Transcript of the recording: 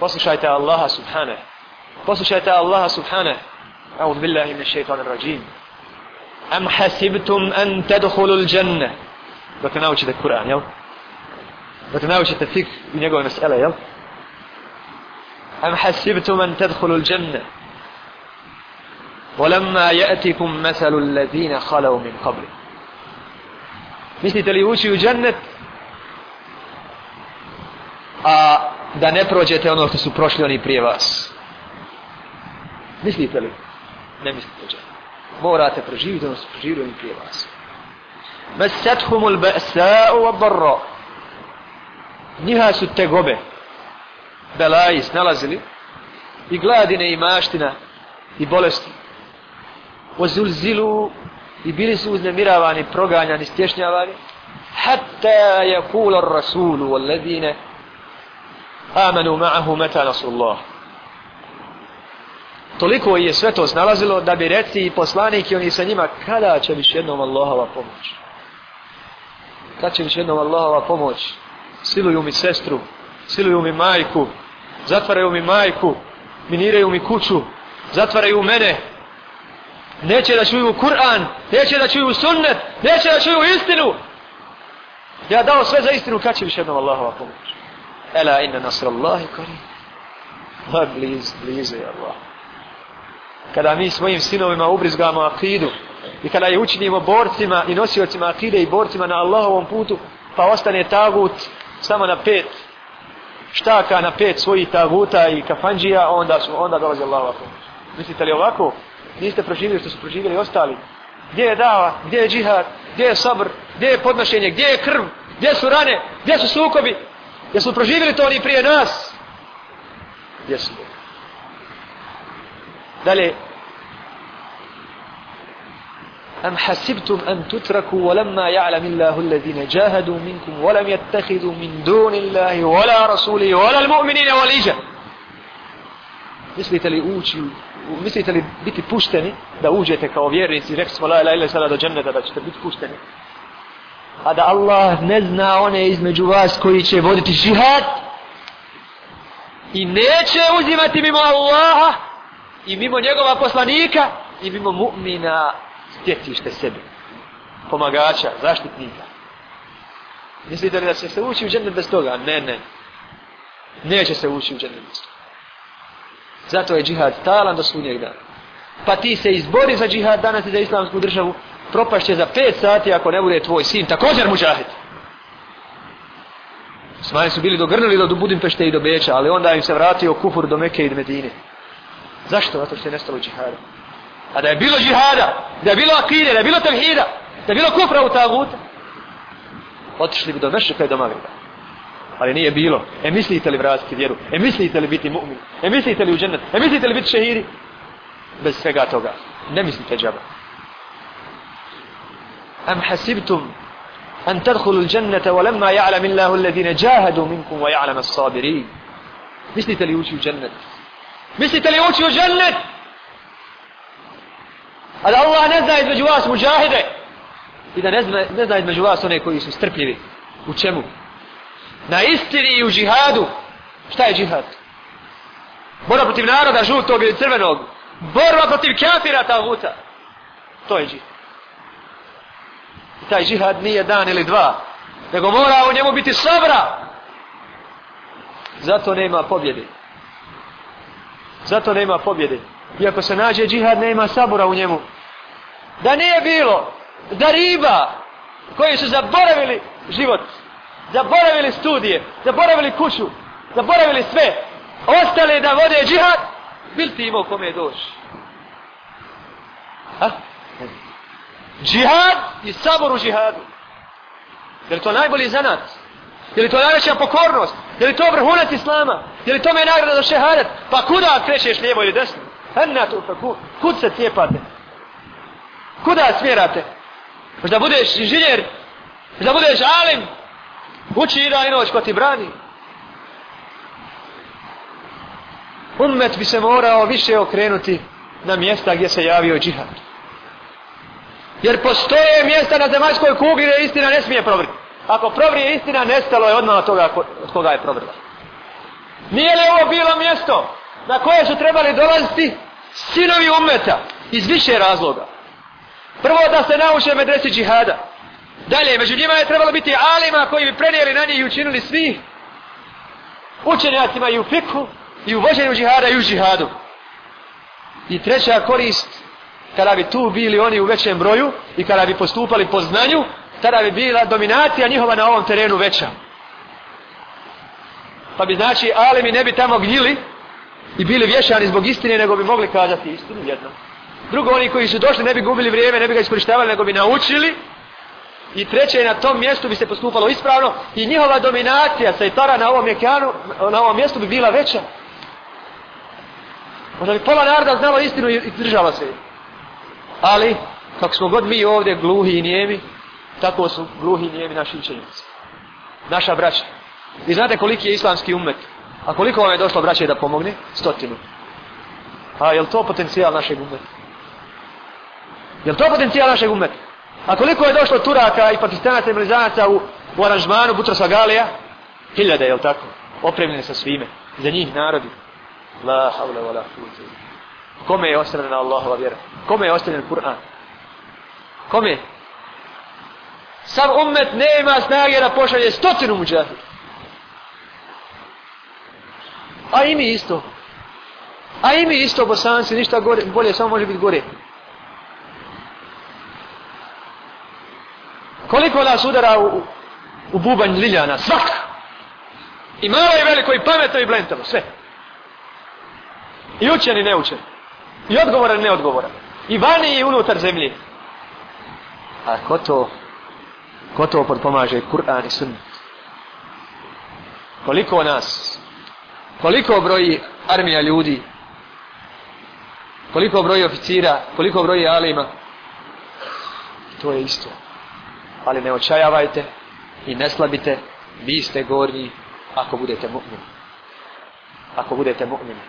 Poslušajte Allaha subhane. Poslušajte Allaha subhane. A'udhu billahi min shaitanir rajim. Am hasibtum an tadkhulu al-janna. Dakle, naučite Kur'an, jel? Dakle, naučite fik i njegove mesele, jel? Am hasibtum an tadkhulu al-janna. ولما يأتكم مثل الذين خلوا من قبل mislite li ući u džennet a da ne prođete ono što su prošli oni prije vas. Mislite li? Ne mislite li? Morate proživiti ono što su proživili oni prije vas. Mesethumul ba'sa'u wa barra. Njiha su te gobe. Belaji snalazili. I gladine i maština i bolesti. Ozulzilu i bili su uznemiravani, proganjani, stješnjavani. Hatta je kula rasulu o ledine amanu ma'ahu meta nasullah. toliko je sve to snalazilo da bi reci i poslanik i oni sa njima kada će više jednom Allahova pomoć kada će više jednom Allahova pomoć siluju mi sestru siluju mi majku zatvaraju mi majku miniraju mi kuću zatvaraju mene neće da čuju Kur'an, neće da čuju sunnet, neće da čuju istinu. Ja dao sve za istinu, kada će više jednom Allahova pomoć? Ela inna nasr Allahi kori. Ma bliz, blizu je Allah. Kada mi svojim sinovima ubrizgamo akidu i kada je učinimo borcima i nosiocima akide i borcima na Allahovom putu, pa ostane tagut samo na pet štaka na pet svojih taguta i kafanđija, onda su onda dolazi Allahova pomoć. Mislite li ovako? niste proživjeli što su proživjeli ostali. Gdje je dava, gdje je džihad, gdje je sabr, gdje je podnošenje, gdje je krv, gdje su rane, gdje su sukobi. Gdje su proživjeli to oni prije nas? Gdje su? Dalje. أم حسبتم أن تتركوا ولما يعلم الله الذين جاهدوا منكم ولم يتخذوا من دون الله ولا رسوله ولا المؤمنين والإجا mislite li ući mislite li biti pušteni da uđete kao vjernici rekli smo la ilaha illa sada do dženneta da ćete biti pušteni a da Allah ne zna one između vas koji će voditi žihad i neće uzimati mimo Allaha i mimo njegova poslanika i mimo mu'mina stjecište sebe pomagača, zaštitnika mislite li da će se ući u džennet bez toga? ne, ne neće se ući u džennet bez toga Zato je džihad stalan do sunnjeg dana. Pa ti se izbori za džihad danas i za islamsku državu, propašće za 5 sati ako ne bude tvoj sin, također muđahid. Smaje su bili dogrnuli do Budimpešte i do Beča, ali onda im se vratio kufur do Mekke i do Medine. Zašto? Zato što je nestalo džihada. A da je bilo džihada, da je bilo akide, da je bilo tevhida, da je bilo kufra u taguta, otišli bi do Mešika i do Magreba ali nije bilo. E mislite li vratiti vjeru? E mislite li biti mu'min? E mislite li u džennet? E mislite li biti šehiri? Bez svega toga. Ne mislite džaba. Am hasibtum an tadkhulu al-jannata wa lamma ya'lam Allahu alladhina jahadu minkum wa ya'lam as-sabirin. Mislite li ući u džennet? Mislite li ući u džennet? A da Allah ne zna između vas muđahide i da ne zna, ne zna između vas one koji su strpljivi. U čemu? na istini i u džihadu. Šta je džihad? Borba protiv naroda žutog ili crvenog. Borba protiv kafira ta vuta. To je džihad. Taj džihad nije dan ili dva. Nego mora u njemu biti sabra. Zato nema pobjede. Zato nema pobjede. Iako se nađe džihad, nema sabora u njemu. Da nije bilo, da riba, koji su zaboravili život, zaboravili studije, zaboravili kuću, zaboravili sve, ostali da vode džihad, bil ti imao kome doći? Ha? Džihad i sabor u džihadu. Je li to najbolji zanat? Je li to najveća pokornost? Je li to vrhunac islama? Je li to me nagrada za šehadet? Pa kuda krećeš lijevo ili desno? Henna tu pa kud se cijepate? Kuda smjerate? Možda budeš inženjer? Možda budeš alim? Uči i da i noć ko ti brani. Ummet bi se morao više okrenuti na mjesta gdje se javio džihad. Jer postoje mjesta na zemaljskoj kugli gdje istina ne smije provrti. Ako provrije istina, nestalo je odmah od toga od koga je provrla. Nije li ovo bilo mjesto na koje su trebali dolaziti sinovi umeta iz više razloga? Prvo da se nauče medresi džihada. Dalje, među njima je trebalo biti alima koji bi prenijeli na njih i učinili svi učenjacima i u fikhu, i u vođenju džihada i u džihadu. I treća korist, kada bi tu bili oni u većem broju i kada bi postupali po znanju, tada bi bila dominacija njihova na ovom terenu veća. Pa bi znači alimi ne bi tamo gnjili i bili vješani zbog istine, nego bi mogli kazati istinu jedno. Drugo, oni koji su došli ne bi gubili vrijeme, ne bi ga iskoristavali, nego bi naučili. I treće, na tom mjestu bi se postupalo ispravno i njihova dominacija sajtara na ovom, mjekanu, na ovom mjestu bi bila veća. Možda bi pola naroda znalo istinu i držala se. Ali, kako smo god mi ovdje gluhi i nijemi, tako su gluhi i nijemi naši učenjici. Naša braća. I znate koliki je islamski umet? A koliko vam je došlo braće da pomogne? Stotinu. A je li to potencijal našeg umeta? Je li to potencijal našeg umeta? A koliko je došlo Turaka i Pakistanaca i Malizanaca u, u aranžmanu Butrosa Galija? Hiljade, je li tako? Opremljene sa svime. Za njih narodi. La havla wa la. Kome je ostavljena Allahova vjera? Kome je ostavljen Kur'an? Kome? Sam ummet nema snage da pošalje stotinu muđahid. A i mi isto. A i mi isto, bosanci, ništa gore, bolje, samo može biti gore. Koliko nas udara u, u bubanj liljana? Svak! I malo i veliko, i pametno, i blentavo, sve. I učeni, neučeni. I odgovoran i neodgovoran. I vani i unutar zemlje. A ko to, ko to podpomaže Kur'an i sunnet? Koliko nas, koliko broji armija ljudi, koliko broji oficira, koliko broji alima, to je isto. Ali ne očajavajte i ne slabite, vi ste gornji ako budete mu'mini. Ako budete mu'mini.